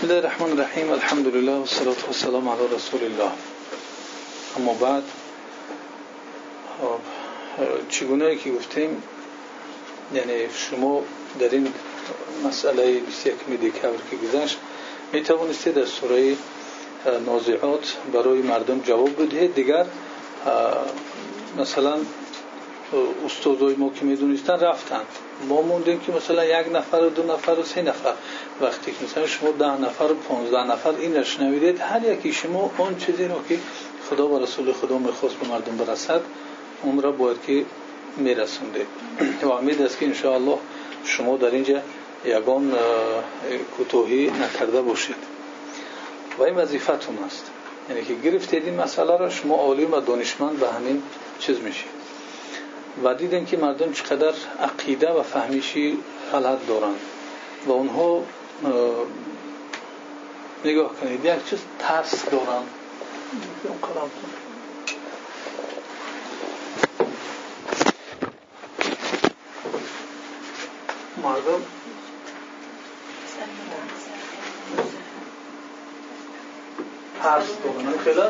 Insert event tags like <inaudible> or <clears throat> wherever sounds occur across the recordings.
بسم الله الرحمن الرحیم الحمد لله و صلاة و سلام علی رسول الله اما بعد چگونه که گفتیم یعنی شما در این مسئله 21 دکبر که گذشت می توانستید در سوره نازعات برای مردم جواب بدهید دیگر مثلا استادای ما که می‌دونستن رفتن. ما موندیم که مثلا یک نفر و دو نفر و سه نفر. وقتی که مثلا شما ده نفر و پانزده نفر این را شنویدید هر یکی شما اون چیزی رو که خدا و رسول خدا می‌خواست به مردم برسد اون را باید که میرسونده. و امید است که انشاءالله شما در اینجا یگان کوتاهی نکرده باشید. و این وظیفتون است. یعنی که گرفتید این مسئله را شما عالم و دانشمند به همین چیز میشید. و دیدیم که مردم چقدر عقیده و فهمیشی غلط دارند و اونها نگاه کنید یک چیز ترس دارند مردم ترس دارند خیلی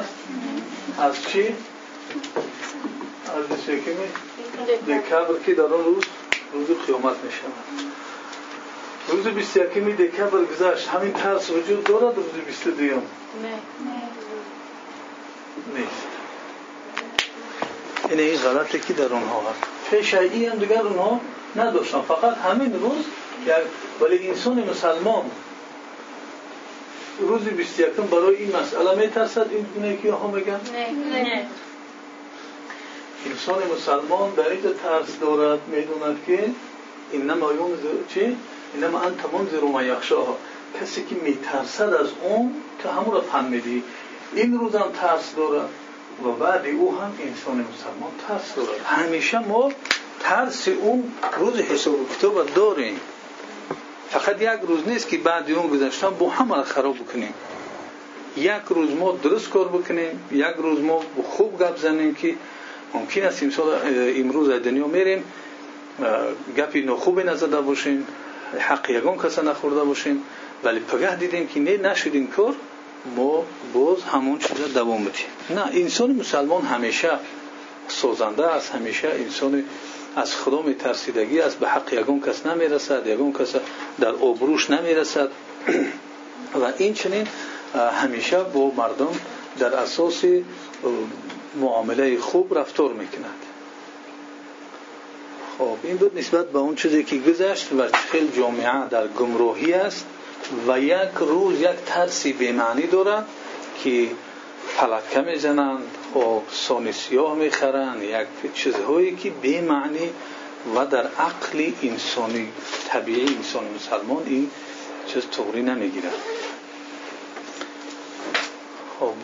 از چی؟ از شکمی دکبر که در آن روز روز قیامت می شود روز 21 دکبر گذشت. همین ترس وجود دارد روز 22 نه. نیست. این این غلطه که در آنها هست. پیشایی هم دیگر اونها نداشتن. فقط همین روز ولی انسان مسلمان روز 21 برای این مسئله میترسد؟ این گونه که ها میگن نه. انسان مسلمان در اینجا ترس دارد می‌دوند که اینما یونذر چی؟ اینما انت منذر ما یخشاها. کسی که میترسد از اون که همون را فهمیدی. این روز هم ترس دارد و بعد او هم انسان مسلمان ترس دارد. همیشه ما ترس اون روز حساب کتاب داریم. فقط یک روز نیست که بعد اون گذشتن با همه را خراب بکنیم. یک روز ما درست کار بکنیم یک روز ما خوب گپ زنیم که ممکن است امروز از دنیا میریم گپی نخوبی نزده باشیم حق یگان کس نخورده باشیم ولی پگه دیدیم که نه نشدیم کار ما باز همون چیز دوام بدیم نه انسان مسلمان همیشه سوزنده است همیشه انسان از خدا میترسیدگی است به حق یگان کس نمی‌رسد یگان کس در آبروش نمی‌رسد. و این چنین همیشه با مردم در اساس معامله خوب رفتار می‌کند. خب این بود نسبت به اون چیزی که گذشت و خیلی جامعه در گمراهی است و یک روز یک ترسی بیمعنی دارد که فلکه می‌زنند خب سان سیاه می‌خرند یک چیزهایی که بیمعنی و در عقل انسانی طبیعی انسان مسلمان این چیز طوری نمی‌گیرد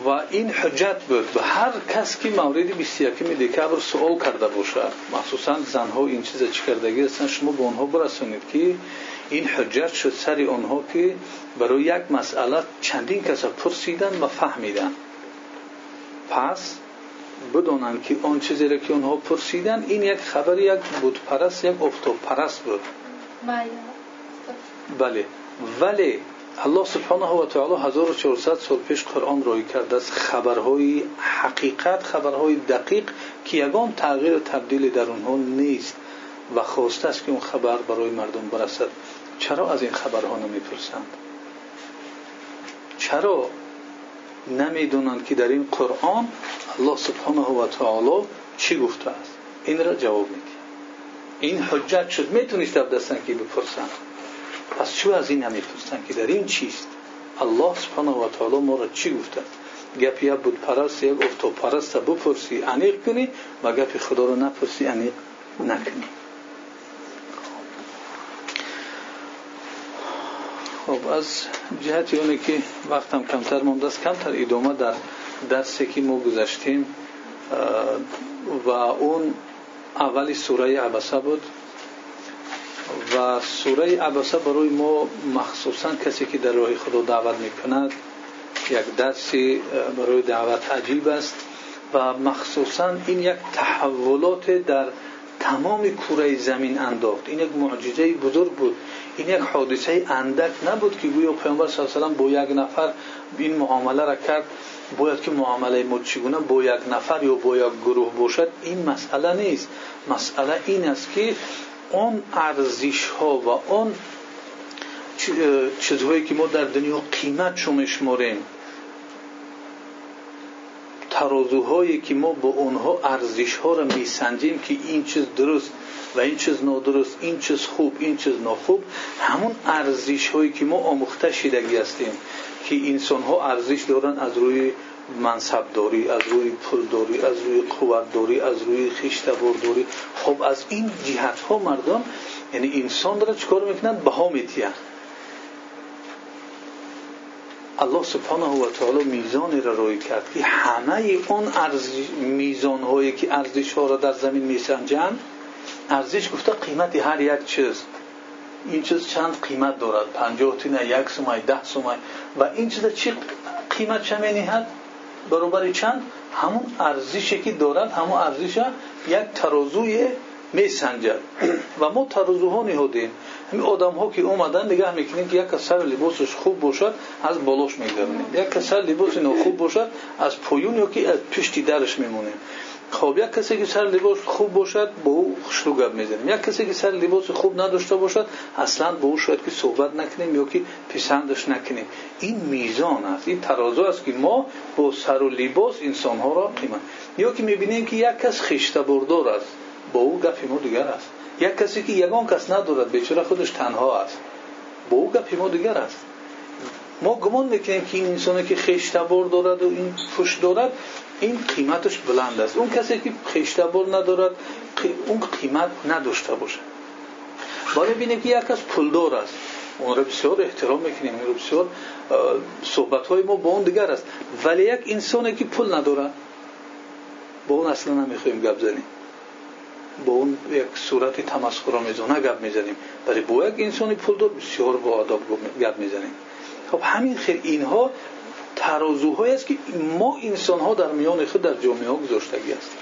و این حجت بود. به هر کس که مورد 21 دکبر سوال کرده باشد مخصوصا زنها این چیز چی کردگی هستن شما به آنها برسونید که این حجت شد سر آنها که برای یک مسئله چندین کس پرسیدن و فهمیدن. پس بدانند که آن چیزی را که آنها پرسیدن این یک خبر یک بود پرست یک افتاب پرست بود بله. ولی سبحانه و تعالی 1400 سال پیش قرآن رای کرده است خبرهای حقیقت خبرهای دقیق که یگان تغییر و تبدیل در اونها نیست و خواسته است که اون خبر برای مردم برسد. چرا از این خبرها نمی‌پرسند چرا نمی‌دونند که در این قرآن الله سبحانه و تعالی چی گفته است؟ این را جواب میده این حجت پس چو از این نمی‌پرسن که در این چیست؟ الله سبحانه و تعالی ما را چی گفته؟ گپ یک بود پرست یک افتو پرست بپرسی انیق کنی و گپ خدا رو نپرسی انیق نکنی. خب از جهت اونه که وقتم کمتر مونده است کمتر ادامه در درسی که ما گذاشتیم و اون اولی سوره عبسه بود. و سوره عبسه برای ما مخصوصا کسی که در راه خدا دعوت می‌کند یک درسی برای دعوت عجیب است و مخصوصا این یک تحولات در تمام کره زمین انداخت. این یک معجزه بزرگ بود. این یک حادثه اندک نبود که گویا پیامبر صلی الله علیه با یک نفر این معامله را کرد. باید که معامله ما چگونه با یک نفر یا با یک گروه باشد؟ این مسئله نیست. مسئله این است که اون ارزش ها و اون چیزهایی که ما در دنیا قیمت شو میشماریم ترازوهایی که ما با اونها ارزش ها را میسنجیم که این چیز درست و این چیز نادرست این چیز خوب این چیز ناخوب همون ارزش هایی که ما آموخته شدگی هستیم که انسان ها ارزش دارن از روی منصب داری از روی پول داری از روی قوت داری از روی خیشتبار داری. خب از این جهت ها مردم یعنی انسان را چکار می‌کنن؟ بها میتیان. الله سبحانه و تعالی میزانی را روی کرد که همه اون میزان هایی که ارزش ها در زمین میسنجند ارزش گفته قیمت هر یک چیز. این چیز چند قیمت دارد؟ پنجاه تینه یک سومای ده سومای و این چیز چی قیمت چه میهد برابر چند؟ همون ارزشی که دارد همون ارزش یک ترازوی میسنجد و ما ترازوها نهادیم. همین آدم ها که اومدن نگاه می‌کنیم که یک کسر لباسش خوب باشد از بالاش می‌گذاریم یک کسر لباس خوب باشد از پویون یا که از پشتی درش میمونیم خب یک کسی که سر لباس خوب باشد با او خوشلو گپ می‌زنیم. یک کسی که سر لباس خوب نداشته باشد اصلا با او شاید که صحبت نکنیم یا که پسندش نکنیم. این میزان است این ترازو است که ما با سر و لباس انسان ها را قیمت. یا که می‌بینیم که یک کس خشته بردار است با او گپ ما دیگر است. یک کسی که یگان کس ندارد بیچاره خودش تنها است با او گپ ما دیگر است. ما گمان می‌کنیم که این انسانی که خشتبار دارد و این پشت دارد این قیمتش بلند است. اون کسی که خشتبار ندارد اون قیمت نداشته باشه باید ببینیم که یک کس پولدار است. اون را بسیار احترام می‌کنیم. اون را بسیار صحبت های ما با اون دیگر است. ولی یک انسانی که پول ندارد با اون اصلا نمی‌خوایم گپ زنیم. با اون یک صورت تمسخرآمیزانه گپ می‌زنیم. ولی با یک انسانی پولدار بسیار با آداب گپ می‌زنیم. خب همین خیر. اینها ترازوهایی است که ما انسان ها در میان خود در جامعه ها گذاشتگی هستیم.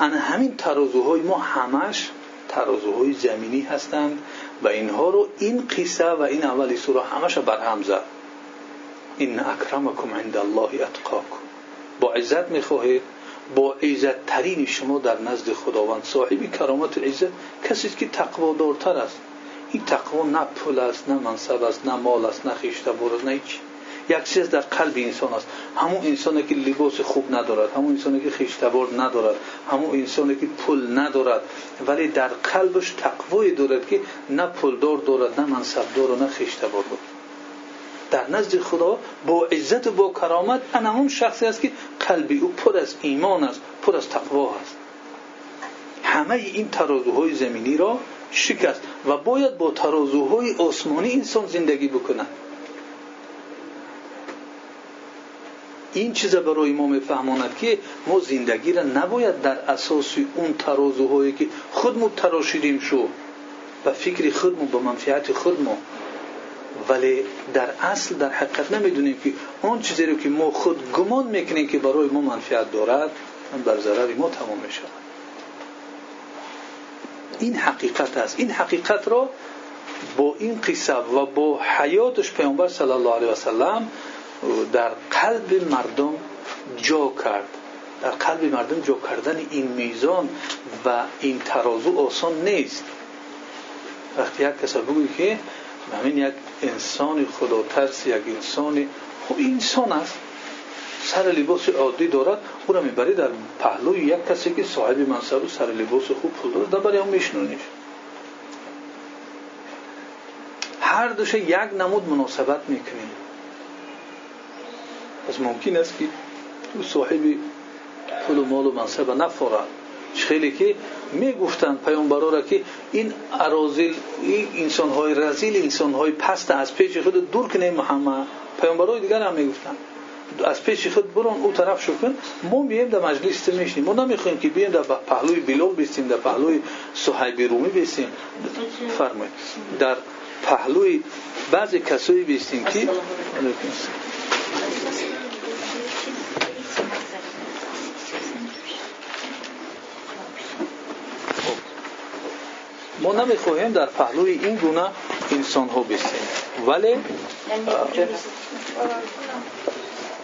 ان همین ترازوهای ما همش ترازوهای زمینی هستند و اینها رو این قصه و این اولی سوره همش برهم زد. این اکرمکم عند الله اتقاکم. با عزت می‌خواهید با عزت ترین شما در نزد خداوند صاحبی کرامت عزت کسی که تقوا دارتر است. این تقوا نه پول است نه منصب است نه مال است نه خیشته است نه یک چیز در قلب انسان است. همون انسانی که لباس خوب ندارد همون انسانی که خیشتبار ندارد همون انسانی که پول ندارد. ولی در قلبش تقوی دارد که نه پولدار دارد نه منصبدار و نه خیشتبار دارد. در نزد خدا با عزت و با کرامت انا اون شخصی است که قلبی او پر از ایمان است پر از تقوا است. همه این ترازوهای زمینی را شکست و باید با ترازوهای آسمانی انسان زندگی بکنه این چیز برای ما میفهماند که ما زندگی را نباید در اساس اون ترازوهایی که خودمون تراشیدیم شو. و فکر خودمون با منفعت خودمون ولی در اصل در حقیقت نمی‌دونیم که اون چیزی رو که ما خود گمان می‌کنیم که برای ما منفعت دارد بر ضرر ما تمام می‌شود. این حقیقت است. این حقیقت را با این قصه و با حیاتش پیامبر صلی الله علیه و سلم در قلب مردم جا کرد. در قلب مردم جا کردن این میزان و این ترازو آسان نیست. وقتی یک کسی بگوی که همین یک انسان خدا ترس یک انسان خب انسان است. سر لباس عادی دارد او را می‌بری در پهلوی یک کسی که صاحب منصب و سر لباس خوب پول دارد در برای هم میشنونیش. هر دوش یک نمود مناسبت می‌کنیم پس ممکن است که او صاحب پول و مال و منصب نفورد خیلی که می‌گفتند پیامبرا را که این ارازل این انسان های رزیل انسان های پست از پیش خود دور کنیم محمد. پیامبرای دیگر هم می‌گفتند از پیش خود برون او طرف شو کن. ما میایم در مجلس میشیم ما نمی‌خوایم که بیایم در پهلوی بلال بیستیم در پهلوی صحیب رومی بیستیم فرمایید. در پهلوی بعضی کسایی بیستیم که ما نمی‌خواهیم در پهلوی این گونه انسان ها بستیم ولی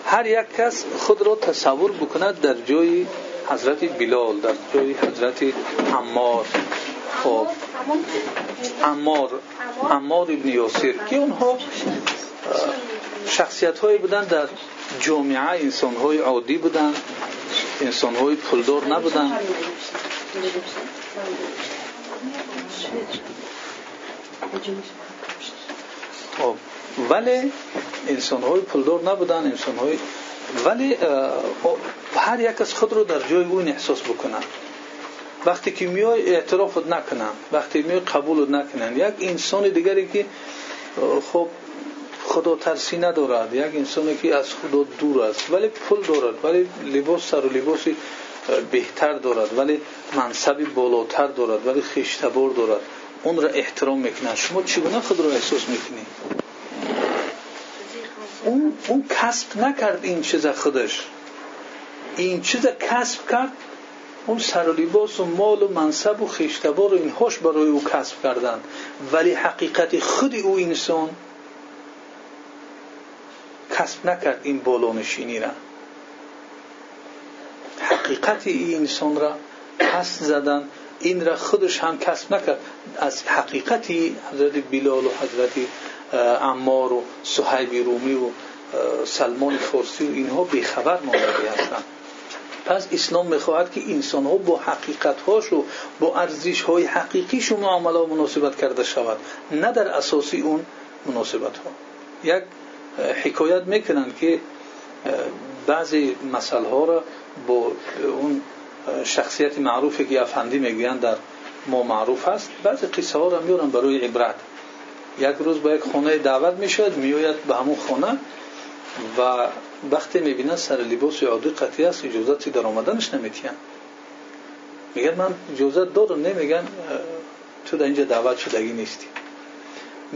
هر یک کس خود را تصور بکند در جای حضرت بلال در جای حضرت عمار. خب. عمار عمار ابن یاسر. که اونها؟ شخصیت هایی بودن در جامعه انسان های عادی بودن انسان های پولدار نبودن. خب ولی انسان های پولدار نبودن انسان های ولی هر یک از خود رو در جای اون احساس بکنن. وقتی که میای اعتراف نکنن وقتی میای خدا ترسی ندارد. یک انسانی که از خدا دور است. ولی پول دارد. ولی لباس سر و لباسی بهتر دارد. ولی منصبی بالاتر دارد. ولی خیشتبار دارد. اون را احترام می‌کنن شما چگونه خود را احساس می‌کنی؟ اون اون کسب نکرد این چیز خودش. این چیز کسب کرد. اون سر و لباس و مال و منصب و خیشتبار و اینهاش برای او کسب کردن. ولی حقیقت خود او انسان کسب نکرد این بالانشینی را. حقیقت این انسان را پس زدن این را خودش هم کسب نکرد. از حقیقتی حضرت بلال و حضرت عمار و صحیب رومی و سلمان فارسی و اینها بیخبر مانده هستند. پس اسلام می‌خواهد که انسان ها با حقیقت هاش و با ارزش های حقیقیش و معامله مناسبت کرده شود. نه در اساسی اون مناسبت ها یک حکایت می‌کنن که بعضی مسئله ها را با اون شخصیت معروفی که افندی می‌گویند در ما معروف است بعضی قصه ها را میارن برای عبرت. یک روز با یک خانه دعوت می‌شد میآید به همون خانه و وقتی می‌بینن سر لباس عادی قطعی است اجازت در آمدنش نمیتین میگن من اجازت دارم نمیگن تو در اینجا دعوت شدگی نیستی.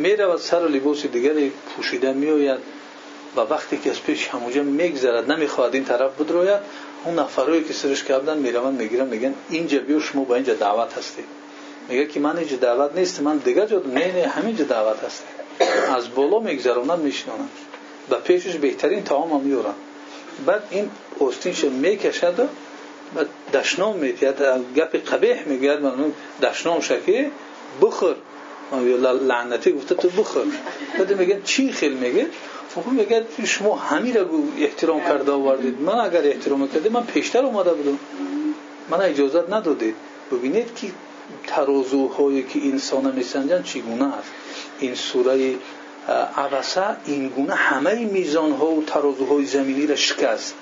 و سر لباس دیگری پوشیده میآید و وقتی که از پیش همونجا میگذرد نمی‌خواد این طرف بدروید اون نفرایی که سرش کردن می‌روند می‌گیرن میگن اینجا بیو شما با اینجا دعوت هستی. میگه که من اینجا دعوت نیست من دیگه جا نه نه همینجا دعوت هستی. از بالا میگذرونن میشنونن و پیشش بهترین تمام هم میورن بعد این پستینش می‌کشد و دشنام میتید گپ قبیح میگید من دشنام شکی بخور. لعنتی گفته تو بخور. بعد میگن چی خیل میگه؟ خب میگه شما همین را احترام کرده آوردید. من اگر احترام کردید من پیشتر اومده بودم. من اجازت ندادید ببینید که ترازوهایی که انسان میسنجن چگونه است. این سوره عبسه این گونه همه میزان ها و ترازوهای زمینی را شکست.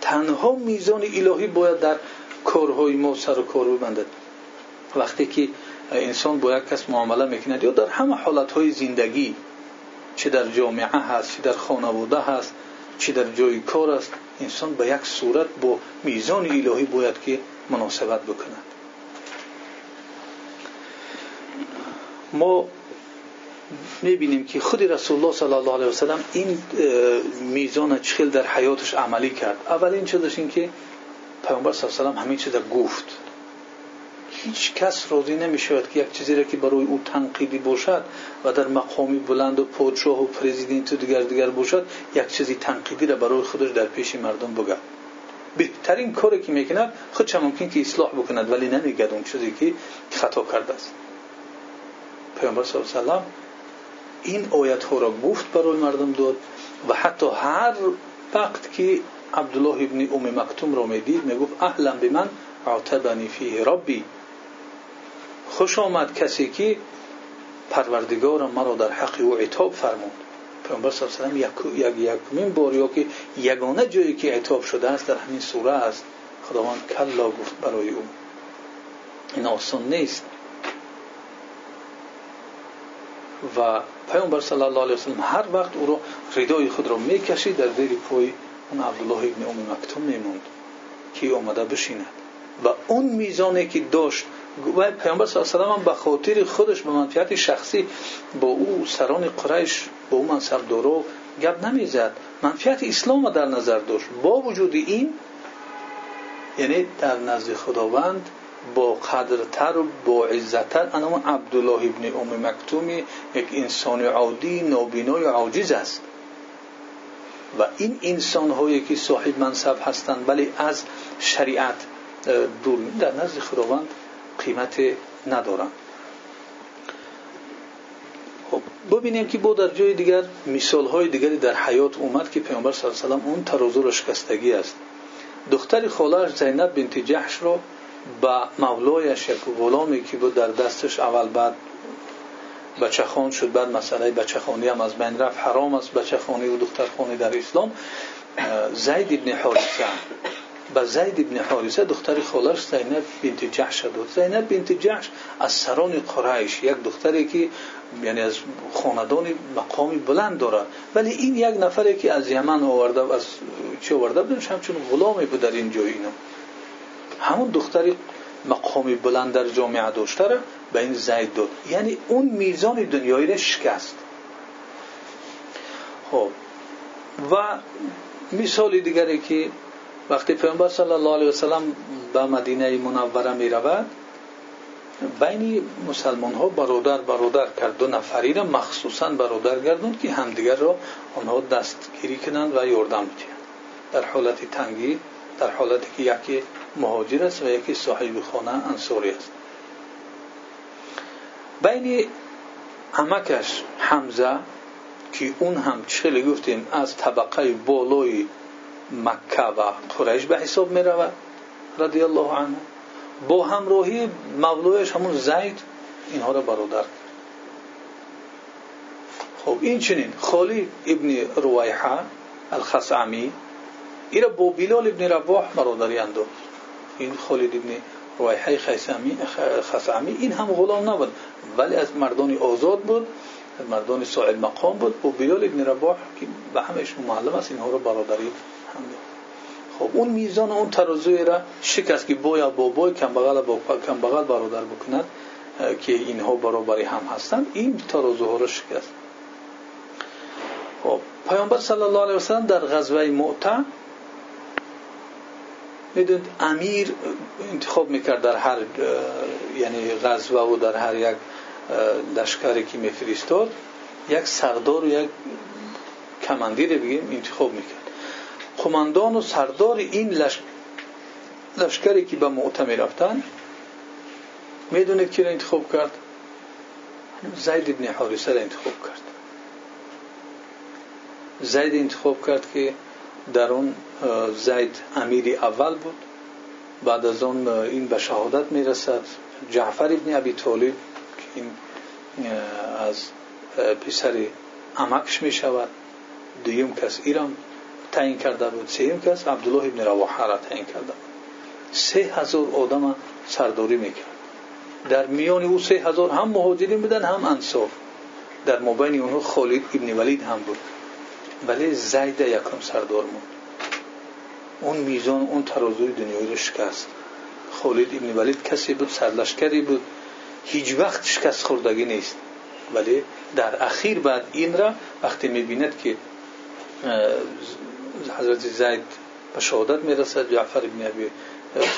تنها میزان الهی باید در کارهای ما سر و کار ببندد. وقتی که انسان با یک کس معامله می‌کند یا در همه حالت های زندگی چه در جامعه هست چه در خانواده هست چه در جای کار است انسان به یک صورت با میزان الهی باید که مناسبت بکند. ما می‌بینیم که خود رسول الله صلی الله علیه وسلم این میزان چخیل در حیاتش عملی کرد. اولین چیزش این که پیامبر صلی الله علیه وسلم همین چیز گفت. هیچ کس راضی نمی شود که یک چیزی را که برای او تنقیدی باشد و در مقامی بلند و پادشاه و پرزیدنت و دیگر دیگر باشد یک چیزی تنقیدی را برای خودش در پیش مردم بگه بهترین کاری که می‌کند خودش ممکن که اصلاح بکند ولی نمیگد اون چیزی که خطا کرده است. پیامبر صلی الله علیه این آیت ها را گفت برای مردم داد و حتی هر وقت که عبدالله ابن ام مکتوم را می‌دید می‌گفت اهلا به من عاتبنی فیه ربی. خوش آمد کسی که پروردگارم مرا در حق او عتاب فرمود. پیامبر صلی الله علیه و یک یکمین بار یا که یگانه جایی که عتاب شده است در همین سوره است. خداوند کلا گفت برای او. این آسان نیست. و پیامبر صلی الله علیه و سلم هر وقت او را ردای خود را می‌کشید در زیر پای اون عبدالله ابن ام مکتوم میموند که آمده بشیند. و اون میزانی که داشت و پیامبر صلی الله علیه و به خاطر خودش به منفعت شخصی با او سران قریش با او منصبدارا گپ نمی‌زد. منفعت اسلام در نظر داشت. با وجود این یعنی در نزد خداوند با قدرتر و با عزتتر انما عبدالله ابن ام مکتومی یک انسان عادی نابینا و عاجز است. و این انسان هایی که صاحب منصب هستند ولی از شریعت دور در نزد خداوند قیمت ندارند خب ببینیم که با در جای دیگر مثال های دیگری در حیات اومد که پیامبر صلی الله علیه و اون ترازو را شکستگی است. دختر خالش زینب بنت جحش رو با مولایش یک غلامی که بود در دستش اول بعد بچه خان شد بعد مسئله بچه خانی هم از بین رفت حرام است بچه خانی و دختر خانی در اسلام. زید ابن حارثه. با زید ابن حارثه دختر خالش زینب بنت جحش داد زینب بنت از سران قریش یک دختری که یعنی از خاندان مقامی بلند دارد ولی این یک نفری که از یمن آورده از چه آورده بودنش همچون غلامی بود در این جای اینا همون دختری مقامی بلند در جامعه داشته را به این زید داد. یعنی اون میزان دنیایی را شکست. خب. و مثال دیگری که وقتی پیامبر صلی الله علیه و سلم به مدینه منوره می رود بین مسلمان ها برادر برادر کرد. دو نفری را مخصوصا برادر گردوند که همدیگر را آنها دستگیری کنند و یاردم بدهند در حالت تنگی در حالتی که یکی مهاجر است و یکی صاحب خانه انصاری است. بین عمکش حمزه که اون هم چخیلی گفتیم از طبقه بالای مکه و قریش به حساب می رود رضی الله عنه. با همراهی مولایش همون زید اینها را برادر خب این چنین. خالی ابن رویحه الخصعمی این را با بلال ابن رباح برادری انداخت. این خالد ابن رویحه خصعمی این هم غلام نبود ولی از مردان آزاد بود از مردان سائل مقام بود. با بلال ابن رباح که به همش معلم است اینها را برادری هم خب اون میزان اون ترازوی را شکست که باید با بای کمبغل با کمبغل برادر بکند که اینها برابری هم هستند این ترازوها را شکست. خب پیامبر صلی الله علیه و سلم در غزوه معته می‌دونید امیر انتخاب می‌کرد در هر یعنی غزوه و در هر یک لشکری که میفرستاد یک سردار و یک کماندیر بگیم انتخاب می‌کرد. این لشکری که به معتمی رفتن می‌دونید که را انتخاب کرد؟ زید ابن حارسه را انتخاب کرد. زید انتخاب کرد که در اون زید امیری اول بود. بعد از اون این به شهادت می‌رسد. جعفر ابن ابی طالب که این از پسر امکش می شود دویم کس ایران تعیین کرده بود. سیم کس عبدالله ابن رواحه را تعیین کرده بود. سه هزار آدم سرداری می‌کرد. در میان او سه هزار هم مهاجرین بودن هم انصار. در مبین اونها خالد ابن ولید هم بود. ولی زید یکم سردار بود اون میزان اون ترازوی دنیایی رو شکست. خالد ابن ولید کسی بود سرلشکری بود. هیچ وقت شکست خوردگی نیست. ولی در اخیر بعد این را وقتی می‌بیند که حضرت زید به شهادت می‌رسد جعفر ابن ابی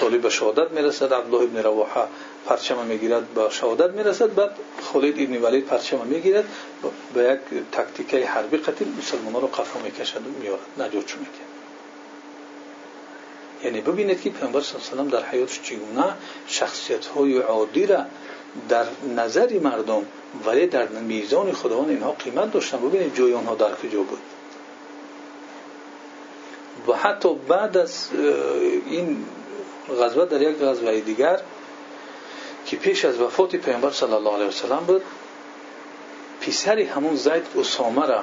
طالب به شهادت می‌رسد عبدالله ابن رواحه پرچم می‌گیرد به شهادت می‌رسد. بعد خالد ابن ولید پرچم می‌گیرد به یک تاکتیکه حربی قتل مسلمان رو قفا می‌کشد و میارد نجات می‌کرد. یعنی ببینید که پیامبر صلی الله علیه و در حیاتش چگونه شخصیت های عادی را در نظر مردم ولی در میزان خداوند اینها قیمت داشتن. ببینید جای آنها در کجا بود. و حتی بعد از این غزوه در یک غزوه دیگر که پیش از وفات پیامبر صلی الله علیه وسلم بود پسری همون زید اسامه را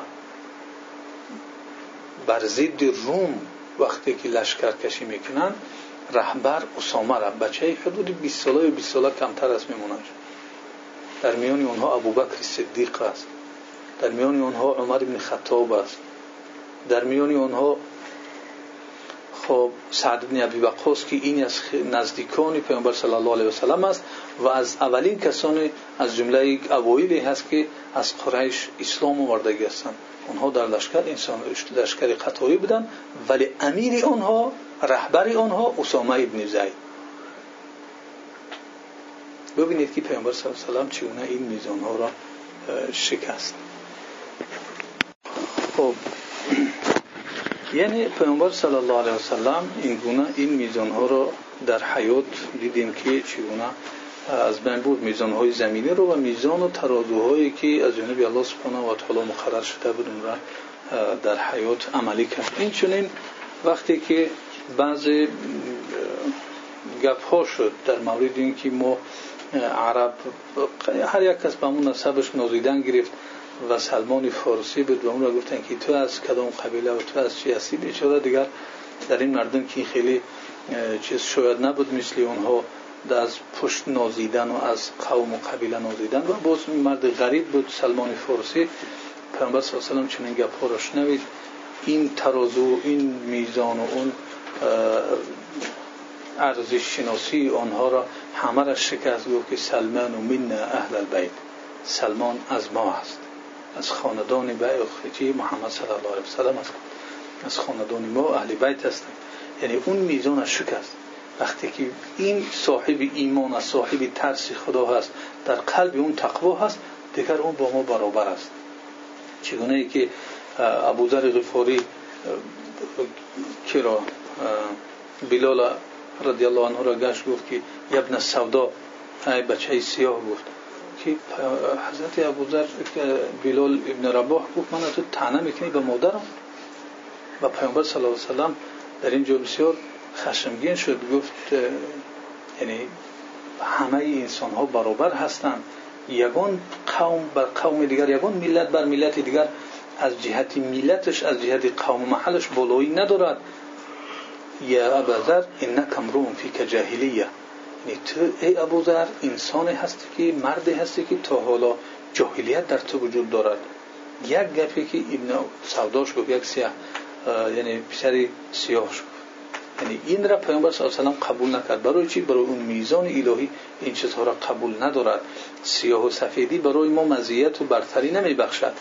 بر ضد روم وقتی که لشکر کشی می‌کنن رهبر اسامه را بچه حدود 20 ساله و 20 ساله کمتر از میمونند در میان اونها ابوبکر صدیق است. در میان اونها عمر بن خطاب است. در میان اونها خب سعد بن ابی وقاص که این از نزدیکان پیامبر صلی الله علیه و سلم است و از اولین کسانی از جمله اوایلی هست که از قریش اسلام آوردگی هستند اونها در لشکر انسان لشکر قطاری بودن ولی امیر آنها رهبر آنها اسامه ابن زید. ببینید که پیامبر صلی الله علیه و چگونه این میزان ها را شکست. خب یعنی پیامبر صلی الله علیه و سلم این گونه این میزان ها را در حیات دیدیم که چگونه از بین بود. میزان های زمینی رو و میزان و ترازوهایی که از جانب الله سبحانه و تعالی مقرر شده بود را در حیات عملی کرد. این چنین وقتی که بعضی گپ ها شد در مورد اینکه ما عرب هر یک کس به اون نسبش نازیدن گرفت. و سلمان فارسی بود و را گفتن که تو از کدام قبیله و تو از چی هستی؟ بیچاره دیگر در این مردم که خیلی چیز شاید نبود مثل اونها از پشت نازیدن و از قوم و قبیله نازیدن. و باز مرد غریب بود سلمان فارسی. پیامبر صلی الله علیه و چنین گپ را شنوید. این ترازو این میزان و اون ارزش شناسی آنها را همه را شکست گفت که سلمان و من اهل البیت. سلمان از ما است از خاندان بیت محمد صلی الله علیه و سلم است. از خاندان ما اهل بیت هستند یعنی اون میزان شکست وقتی که این صاحب ایمان است صاحب ترس خدا هست در قلب اون تقوا هست دیگر اون با ما برابر است. چگونه ای که ابوذر غفاری کرا بلال رضی الله عنه را گشت گفت که ابن سودا ای بچه سیاه گفت. حضرت ابوذر بلال ابن رباح گفت من تو تنه می‌کنی به مادرم. و پیامبر صلی الله علیه و سلم در اینجا بسیار خشمگین شد. گفت یعنی همه انسان ها برابر هستند. یگان قوم بر قوم دیگر یگان ملت بر ملت دیگر. از جهت ملتش از جهت قوم محلش بالایی ندارد. یا ابوذر انک امرؤ فیک جاهلیه تو ای ابوذر انسانی هستی که مردی هستی که تا حالا جاهلیت در تو وجود دارد. یک گپی که ابن سوداش گفت یک سیاه یعنی پسری سیاهش یعنی این را پیامبر صلی الله علیه و قبول نکرد. برای چی؟ برای اون میزان الهی این چیزها را قبول ندارد. سیاه و سفیدی برای ما مزیت و برتری نمیبخشد.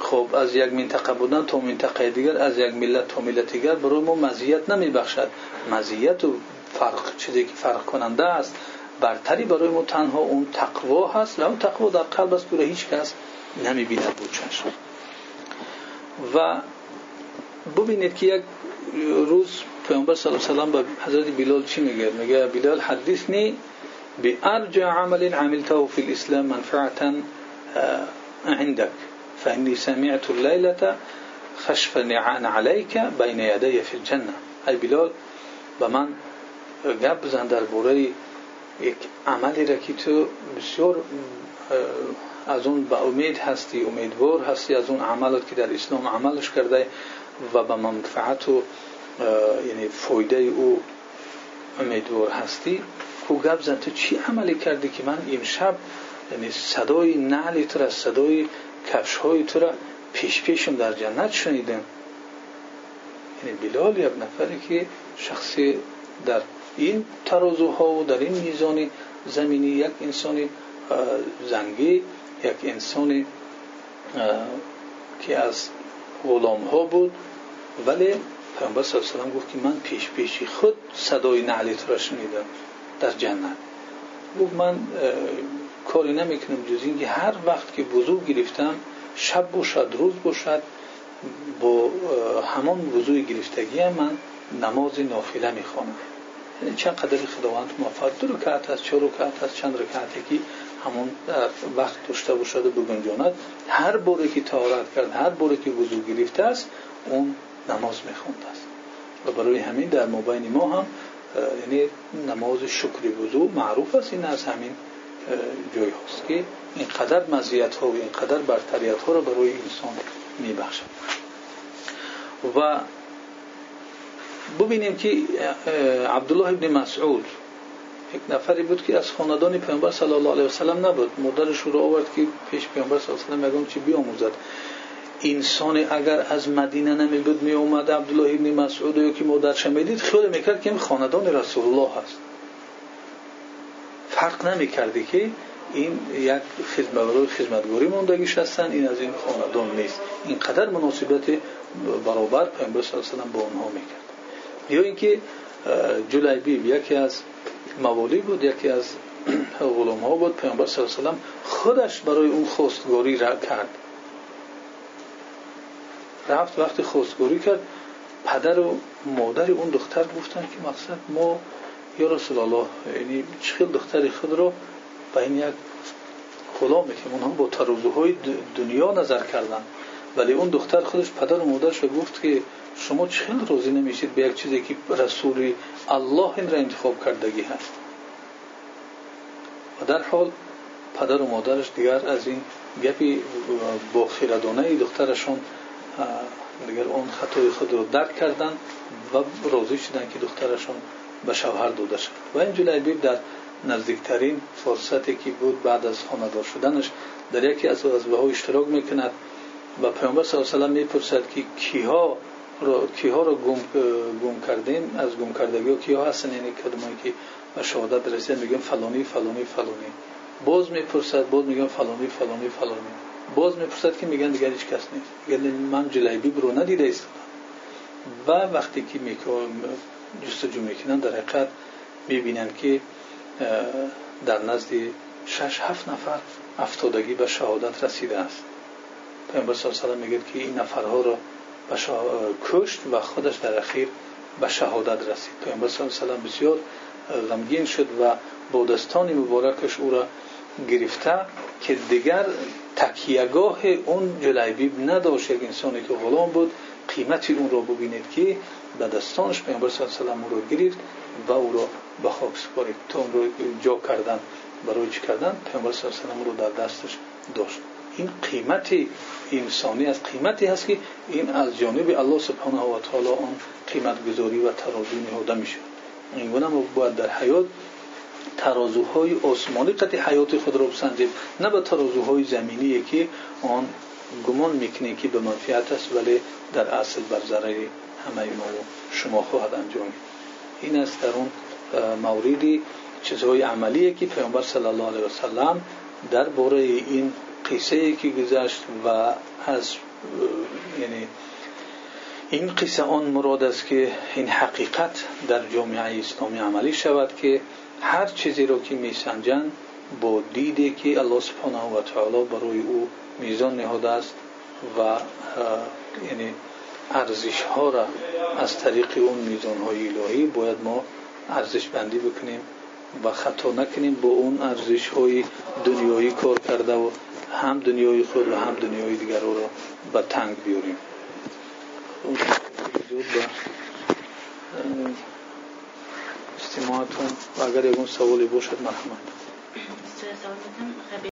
خب از یک منطقه بودن تا منطقه دیگر از یک ملت تا ملت دیگر برای ما مزیت نمیبخشد. مزیت و فرق چیزی که فرق کننده است. برتری برای ما تنها اون تقوا هست و اون تقوا در قلب است که هیچ کس نمی‌بیند بود چشم. و ببینید که یک روز پیامبر صلی الله علیه و به حضرت بلال چی میگه؟ میگه بلال حدثنی بارجع عمل عملته في الاسلام منفعه عندك فاني سمعت الليله خشف نعان عليك بين يدي في الجنه ای بلال به من گپ بزن درباره یک عملی را که تو بسیار از اون به امید هستی امیدوار هستی از اون عملت که در اسلام عملش کرده و به منفعت و یعنی فایده او امیدوار هستی. کو گپ زن تو چی عملی کردی که من امشب یعنی صدای نعل تو را صدای کفش های تو را پیش پیشم در جنت شنیدم؟ یعنی بلال یک نفری که شخصی در این ترازوها و در این میزان زمینی یک انسان زنگی یک انسان که از غلام ها بود. ولی پیامبر صلی الله علیه گفت که من پیش پیشی خود صدای نعلیت را شنیدم در جنت. گفت من کاری نمی‌کنم جز اینکه هر وقت که وضو گرفتم شب باشد روز باشد با همان وضوع گرفتگی من نماز نافله می‌خوانم. چند قدر خداوند موفق. دو رکعت از چه رکعت از چند رکعتی که همون وقت داشته باشد و بگنجاند. هر باری که تارت کرد هر باری که وضو گرفته است اون نماز می‌خوند است. و برای همین در مبین ما هم یعنی نماز شکر وضو معروف است. این از همین جای هست که اینقدر مزیت ها و اینقدر برتریت ها را برای انسان میبخشد. و ببینیم که عبدالله ابن مسعود یک نفری بود که از خاندان پیامبر صلی الله علیه و سلم نبود. مادرش رو آورد که پیش پیامبر صلی الله علیه و سلم چی بیاموزد. انسان اگر از مدینه نمی بود می اومد عبدالله ابن مسعود یا که مادرش می‌دید. خیلی می‌کرد که این خاندان رسول الله هست. فرق نمی‌کردی که این یک خدمتگار خدمتگاری موندگیش هستن این از این خاندان نیست. اینقدر مناسبت برابر پیامبر صلی الله علیه و با اونها می‌کرد. یا اینکه جلیبیب یکی از موالی بود یکی از <clears throat> غلام ها بود پیامبر صلی الله علیه و خودش برای اون خواستگاری را کرد. رفت وقتی خواستگاری کرد پدر و مادر اون دختر گفتن که مقصد ما یا رسول الله یعنی چخیل دختر خود رو به این یک غلام که ولی اون دختر خودش پدر و مادرش گفت که شما چخیل روزی نمیشید به یک چیزی که رسول الله این را انتخاب کردگی هست. و در حال پدر و مادرش دیگر از این گپی با خیردانه دخترشون دیگر اون خطای خود رو درک کردن و راضی شدن که دخترشون به شوهر داده شد. و این جلیبیب در نزدیکترین فرصتی که بود بعد از خاندار شدنش در یکی از وظیفه ها اشتراک می‌کند. و پیامبر صلی الله علیه و می‌پرسد که کیها رو کیها رو گم, گم کردیم از گم کردگی کیها هستن؟ یعنی کدومایی که به شهادت رسیدن میگن فلانی فلانی فلانی. باز می‌پرسد باز میگن فلانی فلانی فلانی. باز می‌پرسد که میگن دیگر هیچ کس نیست. یعنی من جلیبی رو ندیده ایستادم. و وقتی که جستجو می‌کنن در حقیقت می‌بینن که در نزد شش هفت نفر افتادگی به شهادت رسیده است. پیامبر صلی الله علیه میگه که این نفرها را به کشت و خودش در اخیر به شهادت رسید. پیامبر صلی الله علیه بسیار غمگین شد و با دستان مبارکش او را گرفته که دیگر تکیهگاه اون جلیبیب نداشت. یک انسانی که غلام بود قیمتی اون را ببینید که به دستانش پیامبر صلی الله علیه و را گرفت و او را به خاک سپارید. تا اون رو جا کردن برای چی کردن؟ پیامبر صلی الله علیه و رو در دستش داشت. این قیمت انسانی از قیمتی هست که این از جانب الله سبحانه و تعالی آن قیمت گذاری و ترازو نهاده میشه. این گونه ما باید در حیات ترازوهای آسمانی قطع حیات خود را بسنجیم نه به ترازوهای زمینی که آن گمان می‌کنه که به منفیت است ولی در اصل بر ضرر همه ما و شما خواهد انجام. این است در اون موردی چیزهای عملیه که پیامبر صلی الله علیه و سلم باره این قصه که گذشت و از یعنی این قصه آن مراد است که این حقیقت در جامعه اسلامی عملی شود که هر چیزی رو که میسنجن با دیده که الله سبحانه و تعالی برای او میزان نهاده است و یعنی ارزش ها را از طریق اون میزان های الهی باید ما ارزش بندی بکنیم. و خطا نکنیم با اون ارزش های دنیایی کار کرده و هم دنیای خود و هم دنیای دیگر را به تنگ بیاریم. به استماعتون. و